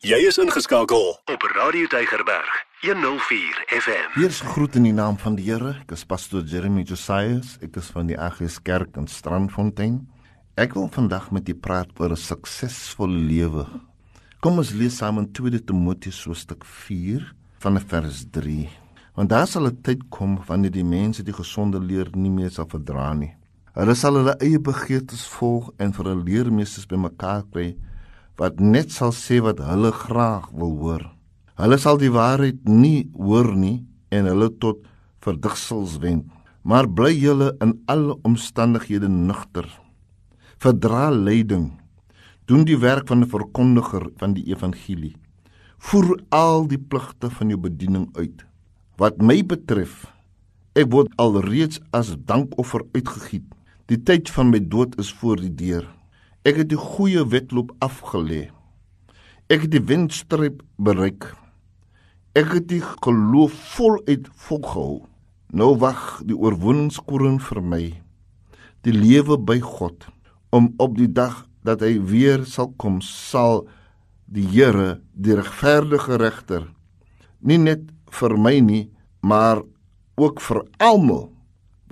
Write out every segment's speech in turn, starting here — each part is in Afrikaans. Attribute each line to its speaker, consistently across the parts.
Speaker 1: Jy is ingeskakel op Radio Deigerberg 104 FM.
Speaker 2: Eers groet in die naam van die Here. Ek is pastoor Jeremy Josias. Ek is van die AGS Kerk in Strandfontein. Ek wil vandag met u praat oor 'n suksesvolle lewe. Kom ons lees saam in 2 Timoteus hoofstuk 4 van vers 3. Want daar sal 'n tyd kom wanneer die mense die gesonde leer nie meer sal verdra nie. Hulle sal hulle eie begeertes volg en vir 'n leermeesters bymekaar kry wat net sal sê wat hulle graag wil hoor. Hulle sal die waarheid nie hoor nie en hulle tot verdigsels wend. Maar bly julle in alle omstandighede nugter. Verdra lyding. Doen die werk van 'n verkondiger van die evangelie. Voer al die pligte van jou bediening uit. Wat my betref, ek word alreeds as dankoffer uitgegiet. Die tyd van my dood is voor die deur. Ek het die goeie wedloop afgelê. Ek het die wenstreep bereik. Ek het die geloof voluit volgehou. Nou wag die oorwinningskoring vir my. Die lewe by God om op die dag dat hy weer sal kom sal die Here die regverdige regter nie net vir my nie maar ook vir almal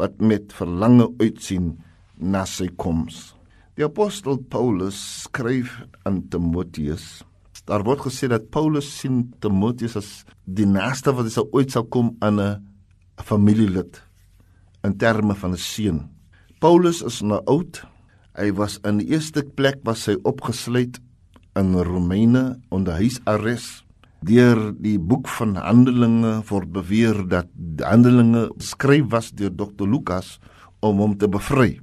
Speaker 2: wat met verlange uitsien na sy koms. Die apostel Paulus skryf aan Timoteus. Daar word gesê dat Paulus sien Timoteus as die naaste wat hy sou ooit sou kom aan 'n familielid in terme van 'n seun. Paulus is nou oud. Hy was in die eerste plek was hy opgesluit in Romeine onder huisarrest. Deur die boek van Handelinge word beweer dat Handelinge geskryf was deur Dr Lukas om hom te bevry.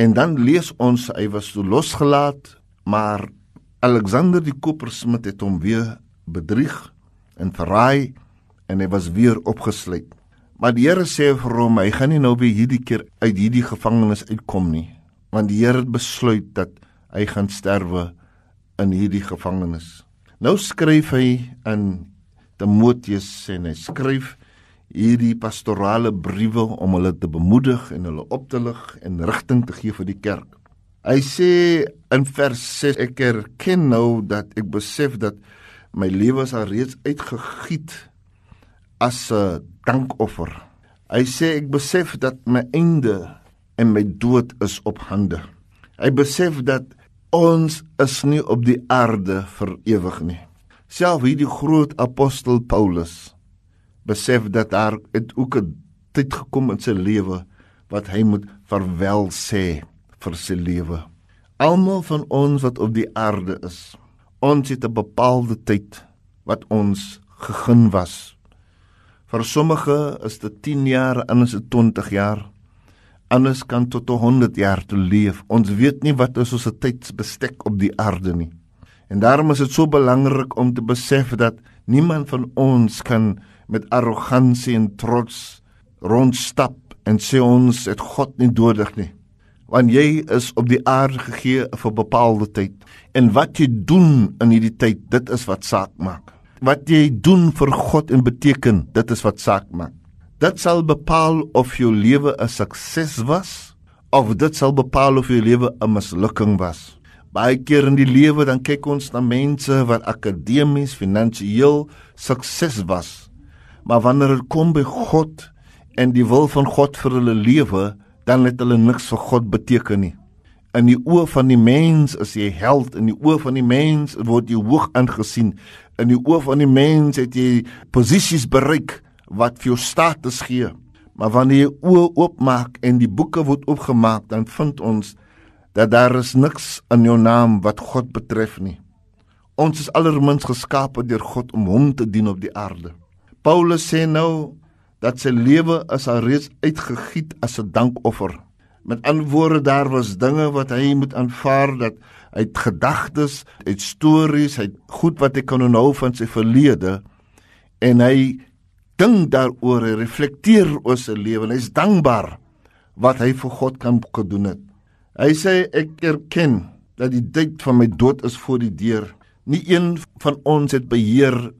Speaker 2: En dan lees ons hy was so losgelaat, maar Alexander die kopersmid het hom weer bedrieg en verraai en hy was weer opgesluit. Maar die Here sê vir hom hy gaan nie nou weer hierdie keer uit hierdie gevangenis uitkom nie, want die Here het besluit dat hy gaan sterwe in hierdie gevangenis. Nou skryf hy aan Timoteus en hy skryf hierdie pastorale briewe om hulle te bemoedig en hulle op te lig en rigting te gee vir die kerk. Hy sê in vers 6 ek erken nou dat ek besef dat my lewe is al reeds uitgegiet as 'n dankoffer. Hy sê ek besef dat my einde en my dood is op hande. Hy besef dat ons is nie op die aarde vir ewig nie. Self hierdie groot apostel Paulus besef dat daar het ook 'n tyd gekom in sy lewe wat hy moet verwel sê vir sy lewe. Almal van ons wat op die aarde is, ons het 'n bepaalde tyd wat ons gegeen was. Vir sommige is dit 10 jaar, anders is dit 20 jaar. Anders kan tot 100 jaar te leef. Ons weet nie wat is ons tydsbestek op die aarde nie. En daarom is dit so belangrik om te besef dat niemand van ons kan met arrogansie en trots rondstap en sê ons het God nie nodig nie. Want jy is op die aarde gegee vir 'n bepaalde tyd. En wat jy doen in hierdie tyd, dit is wat saak maak. Wat jy doen vir God en beteken, dit is wat saak maak. Dit sal bepaal of jou lewe 'n sukses was of dit sal bepaal of jou lewe 'n mislukking was. Baie keer in die lewe dan kyk ons na mense wat akademies, finansiëel sukses was maar wanneer dit kom by God en die wil van God vir hulle lewe, dan het hulle niks vir God beteken nie. In die oë van die mens is jy held, in die oë van die mens word jy hoog aangesien. In die oë van die mens het jy posisies bereik wat vir jou status gee. Maar wanneer jy oë oopmaak en die boeke word oopgemaak, dan vind ons dat daar is niks in jou naam wat God betref nie. Ons is allermins geskape deur God om hom te dien op die aarde. Paulus sê nou dat sy lewe as al reeds uitgegiet as 'n dankoffer. Met antwoorde daar was dinge wat hy moet aanvaar dat uit gedagtes, uit stories, uit goed wat hy kan onthou van sy verlede en hy dink daaroor, hy reflekteer oor sy lewe en hy's dankbaar wat hy vir God kan gedoen het. Hy sê ek erken dat die tyd van my dood is voor die deur. Nie een van ons het beheer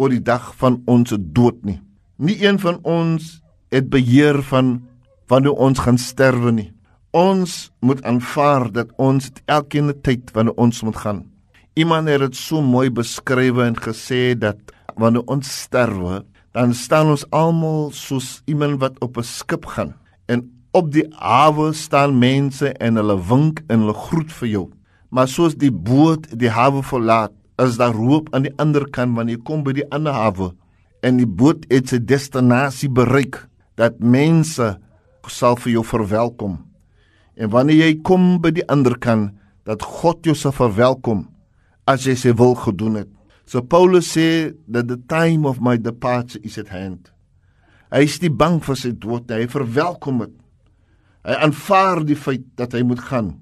Speaker 2: oor die dag van ons dood nie. Nie een van ons het beheer van wanneer ons gaan sterwe nie. Ons moet aanvaar dat ons elkeen 'n tyd wanneer ons moet gaan. Iemand het dit so mooi beskryf en gesê dat wanneer ons sterwe, dan staan ons almal soos iemand wat op 'n skip gaan en op die hawe staan mense en hulle wink en hulle groet vir jou. Maar soos die boot die hawe verlaat, is daar hoop aan die ander kant wanneer jy kom by die ander hawe en die boot het sy destinasie bereik dat mense sal vir jou verwelkom. En wanneer jy kom by die ander kant dat God jou sal verwelkom as jy sy wil gedoen het. So Paulus sê that the time of my departure is at hand. Hy is nie bang vir sy dood nie, hy verwelkom dit. Hy aanvaar die feit dat hy moet gaan.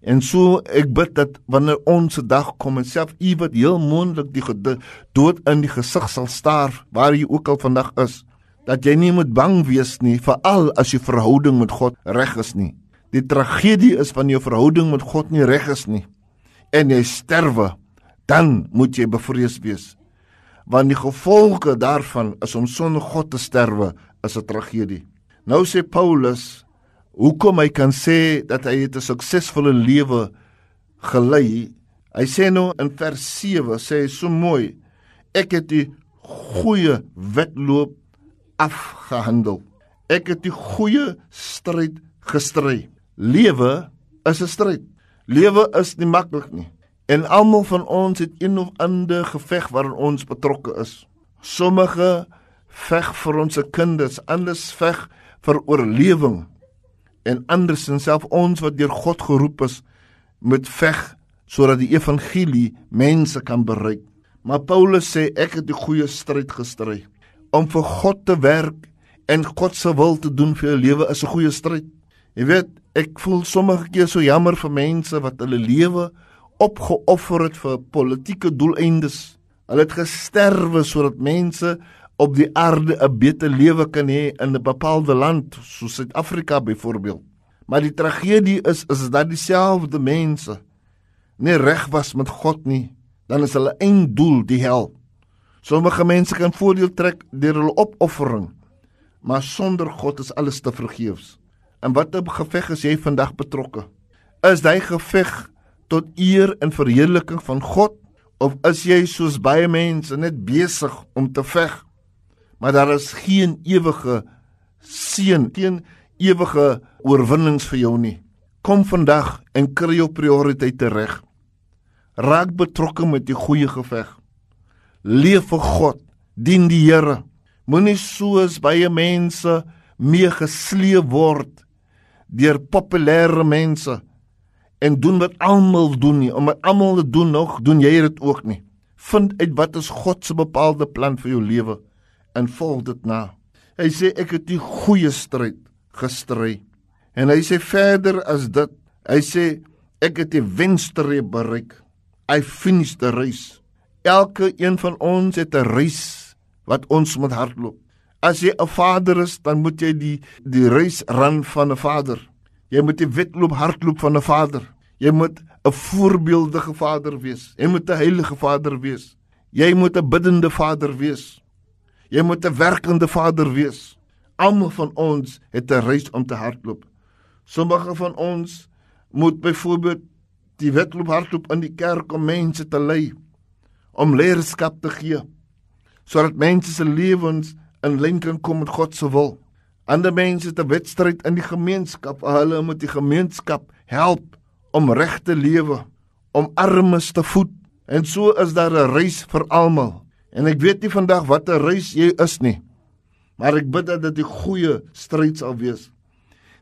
Speaker 2: En so ek bid dat wanneer ons se dag kom en self u wat heel moontlik die dood in die gesig sal staar waar jy ook al vandag is, dat jy nie moet bang wees nie, veral as jou verhouding met God reg is nie. Die tragedie is van jou verhouding met God nie reg is nie en jy sterwe, dan moet jy bevrees wees. Want die gevolge daarvan is om sonder God te sterwe is 'n tragedie. Nou sê Paulus, hoekom hy kan sê dat hy 'n suksesvolle lewe gelei? Hy sê nou in vers 7 sê hy so mooi, ek het die goeie wedloop afgehandel. Ek het die goeie stryd gestry. Lewe is 'n stryd. Lewe is nie maklik nie. En almal van ons het een of ander geveg waarin ons betrokke is. Sommige veg vir ons se kinders, ander veg vir oorlewing en ander sin self ons wat deur God geroep is met veg sodat die evangelie mense kan bereik. Maar Paulus sê ek het die goeie stryd gestry om vir God te werk en God se wil te doen vir jou lewe is 'n goeie stryd. Jy weet, ek voel sommige keer so jammer vir mense wat hulle lewe opgeoffer het vir politieke doeleindes. Hulle het gesterwe sodat mense op die aarde 'n beter lewe kan hê in 'n bepaalde land soos Suid-Afrika byvoorbeeld. Maar die tragedie is is dat dieselfde mense nie reg was met God nie, dan is hulle einddoel die hel. Sommige mense kan voordeel trek deur hulle opoffering, maar sonder God is alles te vergeefs. In watter geveg is jy vandag betrokke? Is jy geveg tot eer en verheerliking van God of is jy soos baie mense net besig om te veg? Maar daar is geen ewige seën, geen ewige oorwinnings vir jou nie. Kom vandag en kry jou prioriteite reg. Raak betrokke met die goeie geveg. Leef vir God, dien die Here. Moenie soos baie mense meegesleep word deur populêre mense en doen wat almal doen nie omdat almal dit doen nog doen jy dit ook nie vind uit wat is God se bepaalde plan vir jou lewe en volg dit na hy sê ek het die goeie stryd gestry en hy sê verder as dit hy sê ek het die wenstreep bereik i finish the race elke een van ons het 'n reis wat ons moet hardloop As jy 'n vader is, dan moet jy die die reis ran van 'n vader. Jy moet die wedloop hardloop van 'n vader. Jy moet 'n voorbeeldige vader wees. Jy moet 'n heilige vader wees. Jy moet 'n biddende vader wees. Jy moet 'n werkende vader wees. Almal van ons het 'n reis om te hardloop. Sommige van ons moet byvoorbeeld die wedloop hardloop in die kerk om mense te lei, om leierskap te gee, sodat mense se lewens in lyn kan kom met God se wil. Ander mense het 'n wedstryd in die gemeenskap. Hulle moet die gemeenskap help om reg te lewe, om armes te voed. En so is daar 'n reis vir almal. En ek weet nie vandag watter reis jy is nie. Maar ek bid dat dit 'n goeie stryd sal wees.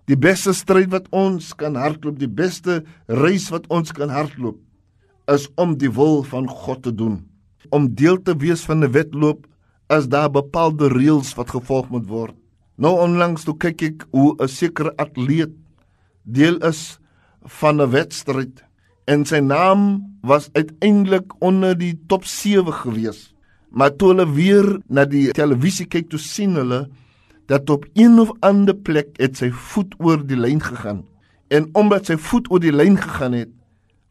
Speaker 2: Die beste stryd wat ons kan hardloop, die beste reis wat ons kan hardloop, is om die wil van God te doen. Om deel te wees van 'n wedloop is daar bepaalde reëls wat gevolg moet word. Nou onlangs toe kyk ek hoe 'n sekere atleet deel is van 'n wedstryd en sy naam was uiteindelik onder die top 7 gewees. Maar toe hulle weer na die televisie kyk, toe sien hulle dat op een of ander plek het sy voet oor die lyn gegaan. En omdat sy voet oor die lyn gegaan het,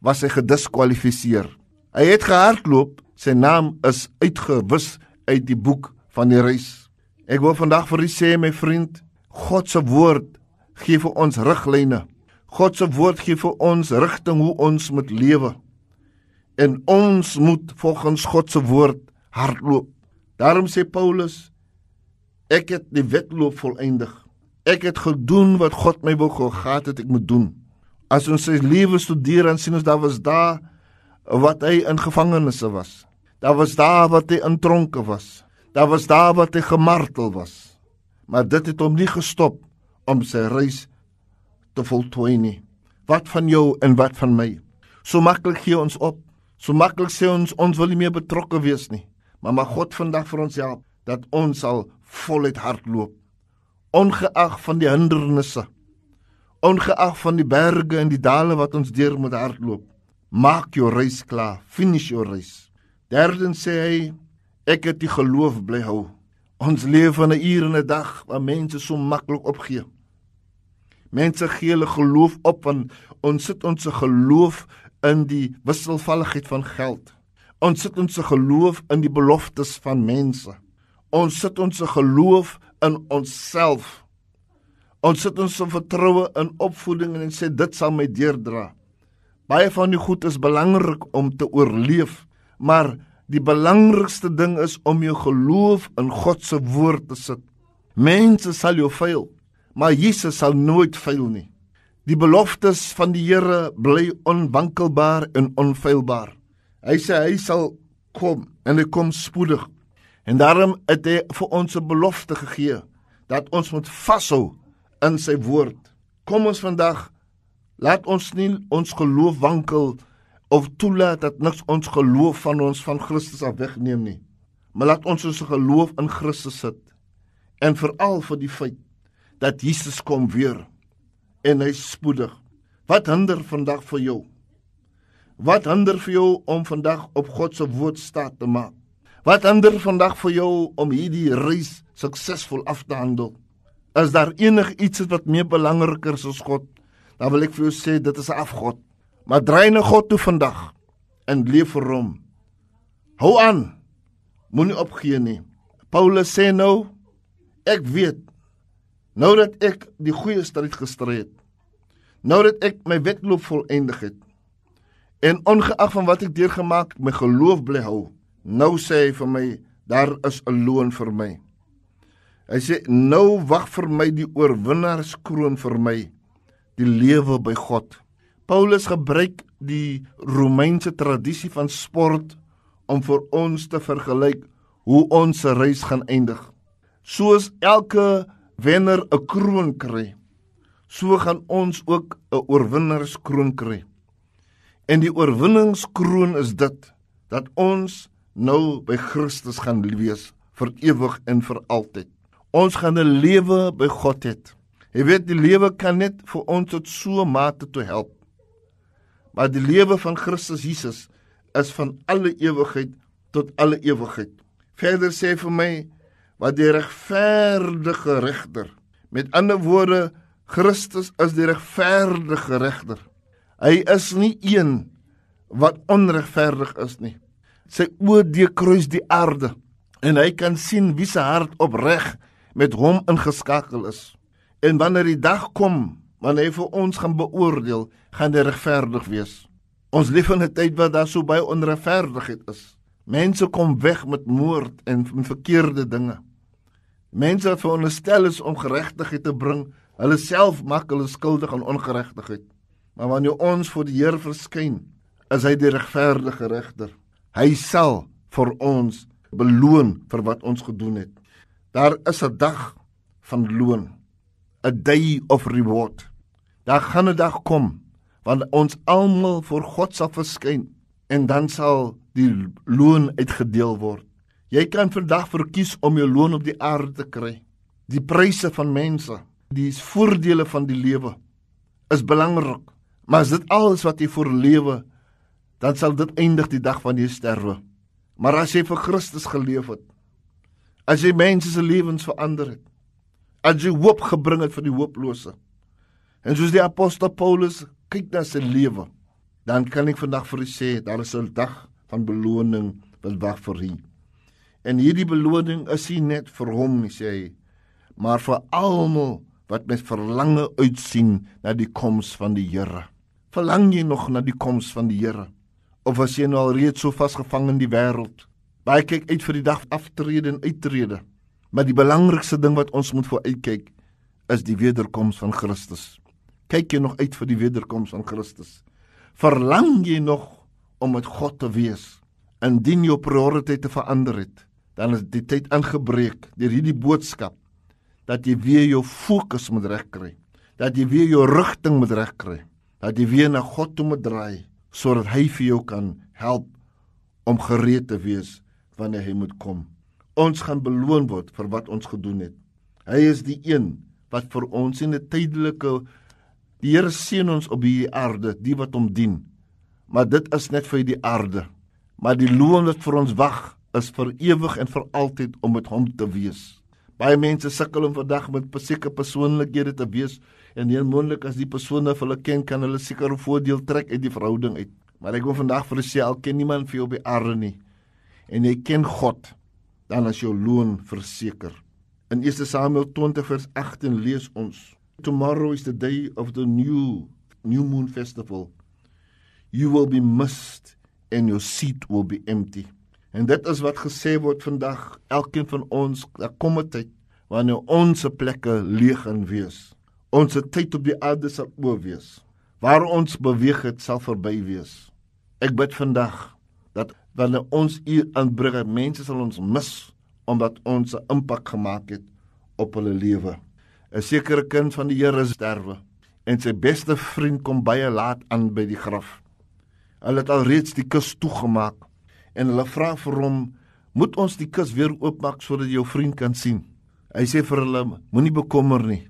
Speaker 2: was hy gediskwalifiseer. Hy het gehardloop, sy naam is uitgewis uit die boek van die reis. Ek wil vandag vir u sê my vriend, God se woord gee vir ons riglyne. God se woord gee vir ons rigting hoe ons moet lewe. En ons moet volgens God se woord hardloop. Daarom sê Paulus ek het die wedloop volëindig. Ek het gedoen wat God my wou gehad het ek moet doen. As ons sy lewe studeer en sien ons daar was daar wat hy in gevangenisse was. Daar was daar wat hy in tronke was. Daar was daar wat hy gemartel was. Maar dit het hom nie gestop om sy reis te voltooi nie. Wat van jou en wat van my? So maklik gee ons op. So maklik sê ons ons wil nie meer betrokke wees nie. Maar mag God vandag vir ons help dat ons sal voluit hardloop ongeag van die hindernisse. Ongeag van die berge en die dale wat ons deur moet hardloop. Maak jou reis klaar. Finish jou reis. Derdens sê hy ek het die geloof bly hou. Ons leef in 'n uur en 'n dag waar mense so maklik opgee. Mense gee hulle geloof op want ons sit ons geloof in die wisselvalligheid van geld. Ons sit ons geloof in die beloftes van mense. Ons sit ons geloof in onsself. Ons sit ons vertroue in opvoeding en sê dit sal my deurdra. Baie van die goed is belangrik om te oorleef maar die belangrikste ding is om jou geloof in God se woord te sit. Mense sal jou faal, maar Jesus sal nooit faal nie. Die beloftes van die Here bly onwankelbaar en onfeilbaar. Hy sê hy sal kom en hy kom spoedig. En daarom het hy vir ons 'n belofte gegee dat ons moet vashou in sy woord. Kom ons vandag laat ons nie ons geloof wankel of toelaat dat niks ons geloof van ons van Christus af wegneem nie. Maar laat ons ons geloof in Christus sit. En veral vir die feit dat Jesus kom weer en hy spoedig. Wat hinder vandag vir jou? Wat hinder vir jou om vandag op God se woord staat te maak? Wat hinder vandag vir jou om hierdie reis suksesvol af te handel? Is daar enigiets wat meer belangriker is as God? Dan wil ek vir jou sê dit is afgod. Maar draai na God toe vandag en leef vir hom. Hou aan. Moenie opgee nie. Paulus sê nou ek weet nou dat ek die goeie stryd gestry het. Nou dat ek my wedloop volëindig het. En ongeag van wat ek deurgemaak, my geloof bly hou. Nou sê hy vir my, daar is 'n loon vir my. Hy sê nou wag vir my die oorwinnaarskroon vir my, die lewe by God. Paulus gebruik die Romeinse tradisie van sport om vir ons te vergelyk hoe ons reis gaan eindig. Soos elke wenner 'n kroon kry, so gaan ons ook 'n oorwinnerskroon kry. En die oorwinningskroon is dit dat ons nou by Christus gaan wees vir ewig en vir altyd. Ons gaan 'n lewe by God hê. Jy weet die lewe kan net vir ons tot so mate toe help. Maar die lewe van Christus Jesus is van alle ewigheid tot alle ewigheid. Verder sê vir my wat die regverdige regter. Met ander woorde, Christus is die regverdige regter. Hy is nie een wat onregverdig is nie. Sy oordeel kruis die aarde en hy kan sien wie se hart opreg met hom ingeskakel is. En wanneer die dag kom wanneer hy vir ons gaan beoordeel, gaan hy regverdig wees. Ons leef in 'n tyd waar daar so baie onregverdigheid is. Mense kom weg met moord en met verkeerde dinge. Mense wat veronderstel is om geregtigheid te bring, hulle self maak hulle skuldig aan ongeregtigheid. Maar wanneer ons voor die Here verskyn, is hy die regverdige regter. Hy sal vir ons beloon vir wat ons gedoen het. Daar is 'n dag van loon. A day of reward. Daar gaan 'n dag kom wanneer ons almal voor God sal verskyn en dan sal die loon uitgedeel word. Jy kan vandag verkies om jou loon op die aarde te kry. Die pryse van mense, die voordele van die lewe is belangrik. Maar as dit alles wat jy vir lewe, dan sal dit eindig die dag wanneer jy sterwe. Maar as jy vir Christus geleef het, as jy mense se lewens verander het, as jy hoop gebring het vir die hooplose, En soos die apostel Paulus kyk na sy lewe, dan kan ek vandag vir u sê daar is 'n dag van beloning wat wag vir u. En hierdie beloning is nie net vir hom sê hy, maar vir almal wat met verlange uitsien na die koms van die Here. Verlang jy nog na die koms van die Here? of as jy nou al reeds so vasgevang in die wêreld. Baie kyk uit vir die dag aftrede en uittrede. Maar die belangrikste ding wat ons moet voor uitkyk is die wederkoms van Christus. Kyk jy nog uit vir die wederkoms van Christus? Verlang jy nog om met God te wees? Indien jou prioriteite verander het, dan is die tyd aangebreek deur hierdie boodskap dat jy weer jou fokus moet regkry, dat jy weer jou rigting moet regkry, dat jy weer na God toe moet draai sodat hy vir jou kan help om gereed te wees wanneer hy moet kom. Ons gaan beloon word vir wat ons gedoen het. Hy is die een wat vir ons in 'n tydelike die Here seën ons op hierdie aarde, die wat hom dien. Maar dit is net vir die aarde. Maar die loon wat vir ons wag is vir ewig en vir altyd om met hom te wees. Baie mense sukkel om vandag met sekere persoonlikhede te wees en heel moontlik as die persone vir hulle ken kan hulle seker voordeel trek uit die verhouding uit. Maar ek wil vandag vir julle sê al ken niemand vir jou op die aarde nie en jy ken God, dan is jou loon verseker. In 1 Samuel 20 vers 18 lees ons: Tomorrow is the day of the new new moon festival. You will be missed and your seat will be empty. En dit is wat gesê word vandag. Elkeen van ons, daar kom 'n tyd wanneer ons plekke leeg gaan wees. Ons tyd op die aarde sal oor wees. Waar ons beweeg het sal verby wees. Ek bid vandag dat wanneer ons hier aanbring, mense sal ons mis omdat ons 'n impak gemaak het op hulle lewe. 'n Sekere kind van die Here sterwe en sy beste vriend kom baie laat aan by die graf. Hulle het al reeds die kus toegemaak en hulle vra vir hom, "Moet ons die kus weer oopmaak sodat jou vriend kan sien?" Hy sê vir hulle, "Moenie bekommer nie.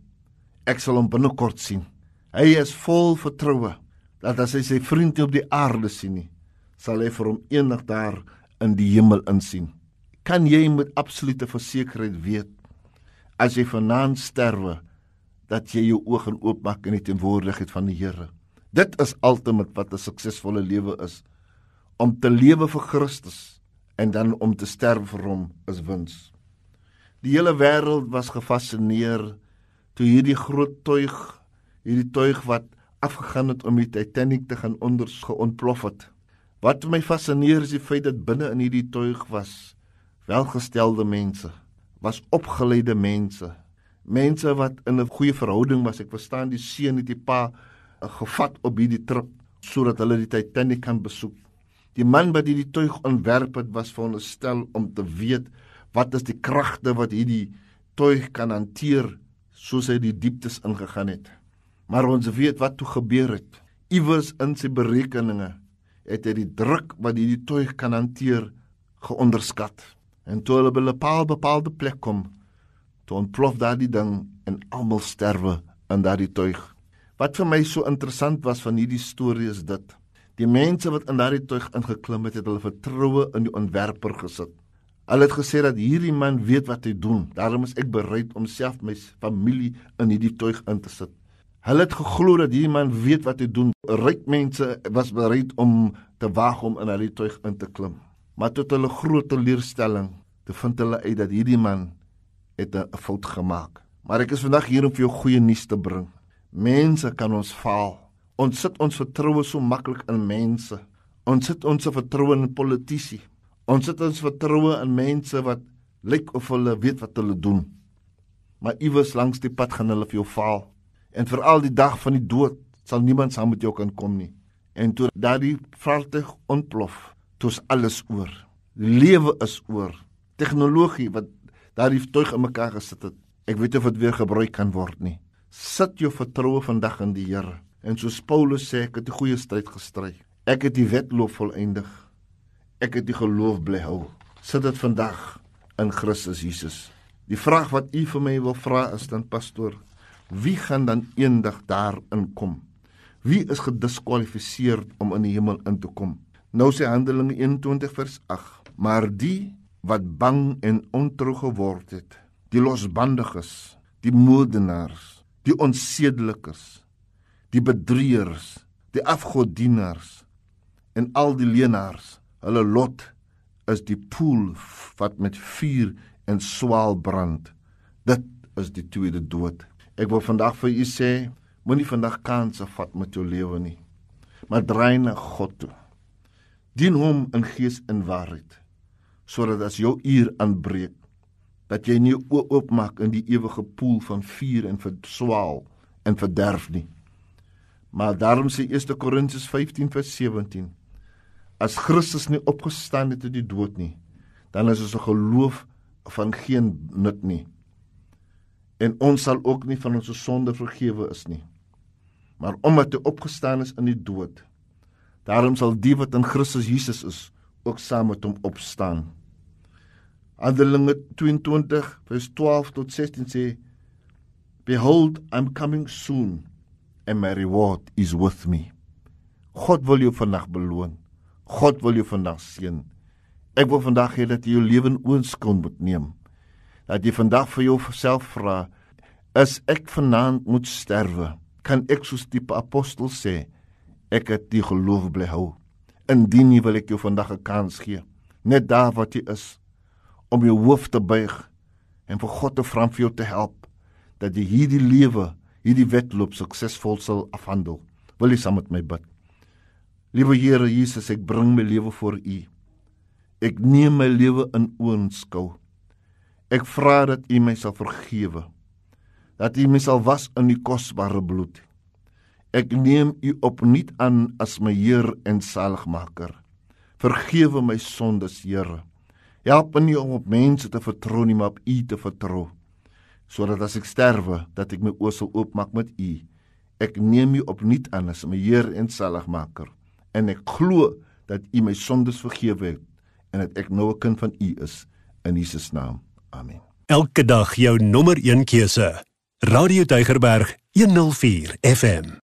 Speaker 2: Ek sal hom binnekort sien." Hy is vol vertroue dat as hy sy vriend op die aarde sien nie, sal hy vir hom eendag daar in die hemel insien. Kan jy met absolute versekerheid weet as jy vanaand sterwe dat jy jou oë gaan oopmaak in die teenwoordigheid van die Here? Dit is ultimate wat 'n suksesvolle lewe is. Om te lewe vir Christus en dan om te sterf vir hom is wins. Die hele wêreld was gefassineer toe hierdie groot tuig, hierdie tuig wat afgegaan het om die Titanic te gaan ondergeontplof het. Wat my fascineer is die feit dat binne in hierdie tuig was welgestelde mense, was opgeleide mense, mense wat in 'n goeie verhouding was. Ek verstaan die seun het die pa gevat op hierdie trip sodat hulle die Titanic kan besoek. Die man wat hierdie tuig ontwerp het, was veronderstel om te weet wat is die kragte wat hierdie tuig kan hanteer soos hy die dieptes ingegaan het. Maar ons weet wat toe gebeur het. Iewers in sy berekeninge het hy die druk wat hierdie tuig kan hanteer geonderskat. En toe hulle by 'n bepaal, bepaalde plek kom, toe ontplof daardie ding en almal sterwe in daardie tuig. Wat vir my so interessant was van hierdie storie is dit: die mense wat in daardie tuig ingeklim het, het hulle vertroue in die ontwerper gesit. Hulle het gesê dat hierdie man weet wat hy doen. Daarom is ek bereid om self my familie in hierdie tuig in te sit. Hulle het geglo dat hierdie man weet wat hy doen. Ryk mense was bereid om te waag om in hulle tuig in te klim. Maar tot hulle groot teleurstelling, te vind hulle uit dat hierdie man het 'n fout gemaak. Maar ek is vandag hier om vir jou goeie nuus te bring. Mense kan ons faal. Ons sit ons vertroue so maklik in mense. Ons sit ons vertroue in politici. Ons sit ons vertroue in mense wat lyk of hulle weet wat hulle doen. Maar iewers langs die pad gaan hulle vir jou faal en veral die dag van die dood sal niemand saam met jou kan kom nie. En toe daardie vaartuig ontplof, toe is alles oor. Lewe is oor. Tegnologie wat daardie tuig in mekaar gesit het, ek weet of dit weer gebruik kan word nie. Sit jou vertroue vandag in die Here. En soos Paulus sê, ek het 'n goeie stryd gestry. Ek het die wedloop volëindig. Ek het die geloof bly hou. Sit dit vandag in Christus Jesus. Die vraag wat u vir my wil vra is dan pastoor, wie gaan dan eendag daar inkom? Wie is gediskwalifiseer om in die hemel in te kom? Nou sê Handelinge 21 vers 8: Maar die wat bang en ontrou geword het, die losbandiges, die moordenaars, die onsedelikes, die bedrieërs, die afgodienaars en al die leenaars, hulle lot is die poel wat met vuur en swaal brand. Dit is die tweede dood. Ek wil vandag vir u sê, moenie vandag kanse vat met jou lewe nie. Maar draai na God toe. Dien hom in gees en waarheid, sodat as jou uur aanbreek, dat jy nie oopmaak in die ewige poel van vuur en verswaal en verderf nie. Maar daarom sê 1 Korintiërs 15:17 As Christus nie opgestaan het uit die dood nie, dan is ons geloof van geen nut nie. En ons sal ook nie van ons sonde vergewe is nie. Maar omdat hy opgestaan is in die dood, daarom sal die wat in Christus Jesus is, ook saam met hom opstaan. Handelinge 22 vers 12 tot 16 sê Behold I'm coming soon and my reward is with me. God wil jou vandag beloon. God wil jou vandag seën. Ek wil vandag hê dat jy jou lewe in oënskouing moet neem. Dat jy vandag vir jouself vra, is ek vanaand moet sterwe? Kan ek soos die apostel sê, ek het die geloof bly hou? Indien nie wil ek jou vandag 'n kans gee, net daar wat jy is, om jou hoof te buig en vir God te vra om vir jou te help dat jy hierdie lewe, hierdie wedloop suksesvol sal afhandel. Wil jy saam met my bid? Liewe Here Jesus, ek bring my lewe voor U. Ek neem my lewe in oënskou. Ek vra dat U my sal vergewe. Dat U my sal was in U kosbare bloed. Ek neem U opnuut aan as my Heer en Saligmaker. Vergewe my sondes, Here. Help my nie om op mense te vertrou nie, maar op U te vertrou. Sodat as ek sterwe, dat ek my oë sal oopmaak met U. Ek neem U opnuut aan as my Heer en Saligmaker. En ek glo dat U my sondes vergewe het en dat ek nou 'n kind van U is in Jesus naam. Amen.
Speaker 1: Elke dag jou nommer 1 keuse. Radio Deugerberg 104 FM.